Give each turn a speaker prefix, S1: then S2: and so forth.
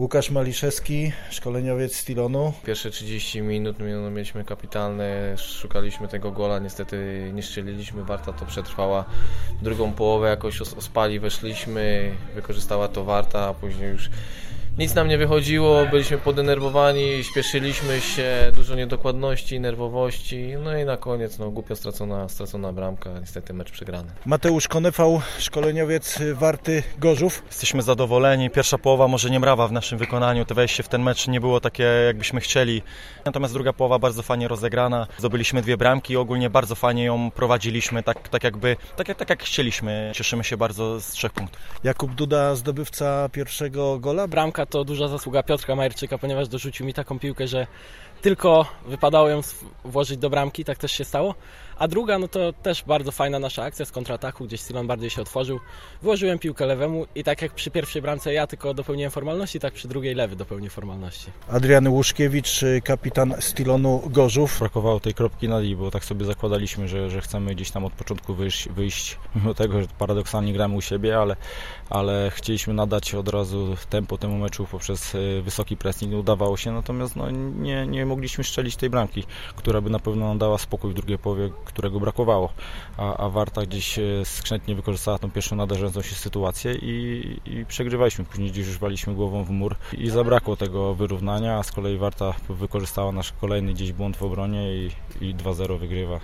S1: Łukasz Maliszewski, szkoleniowiec Stilonu.
S2: Pierwsze 30 minut no, mieliśmy kapitalne, szukaliśmy tego gola, niestety nie strzeliliśmy, Warta to przetrwała. Drugą połowę jakoś ospali, weszliśmy, wykorzystała to Warta, a później już nic nam nie wychodziło, byliśmy podenerwowani, śpieszyliśmy się, dużo niedokładności, nerwowości, no i na koniec no, głupio stracona, stracona bramka, niestety mecz przegrany.
S1: Mateusz Konefał, szkoleniowiec Warty Gorzów.
S3: Jesteśmy zadowoleni, pierwsza połowa może nie mrawa w naszym wykonaniu, to wejście w ten mecz nie było takie jakbyśmy chcieli, natomiast druga połowa bardzo fajnie rozegrana, zdobyliśmy dwie bramki, ogólnie bardzo fajnie ją prowadziliśmy, tak, tak jakby, tak, jak, tak jak chcieliśmy, cieszymy się bardzo z trzech punktów.
S1: Jakub Duda, zdobywca pierwszego gola.
S4: Bramka to duża zasługa Piotrka Majerczyka, ponieważ dorzucił mi taką piłkę, że tylko wypadało ją włożyć do bramki, tak też się stało. A druga, no to też bardzo fajna nasza akcja z kontrataku, gdzieś Silon bardziej się otworzył. Włożyłem piłkę lewemu i tak jak przy pierwszej bramce ja tylko dopełniłem formalności, tak przy drugiej lewy dopełnił formalności.
S1: Adrian Łuszkiewicz, kapitan Stilonu Gorzów.
S3: Brakowało tej kropki na i, bo tak sobie zakładaliśmy, że, że chcemy gdzieś tam od początku wyjść, wyjść, mimo tego, że paradoksalnie gramy u siebie, ale, ale chcieliśmy nadać od razu tempo temu meczu poprzez e, wysoki pressing. Udawało się, natomiast no, nie, nie mogliśmy strzelić tej bramki, która by na pewno dała spokój w drugiej połowie, którego brakowało. A, a Warta gdzieś e, skrzętnie wykorzystała tą pierwszą nadarzającą się sytuację i, i przegrywaliśmy. Później gdzieś już waliśmy głową w mur i zabrakło tego wyrównania, a z kolei Warta wykorzystała nasz kolejny gdzieś błąd w obronie i, i 2-0 wygrywa.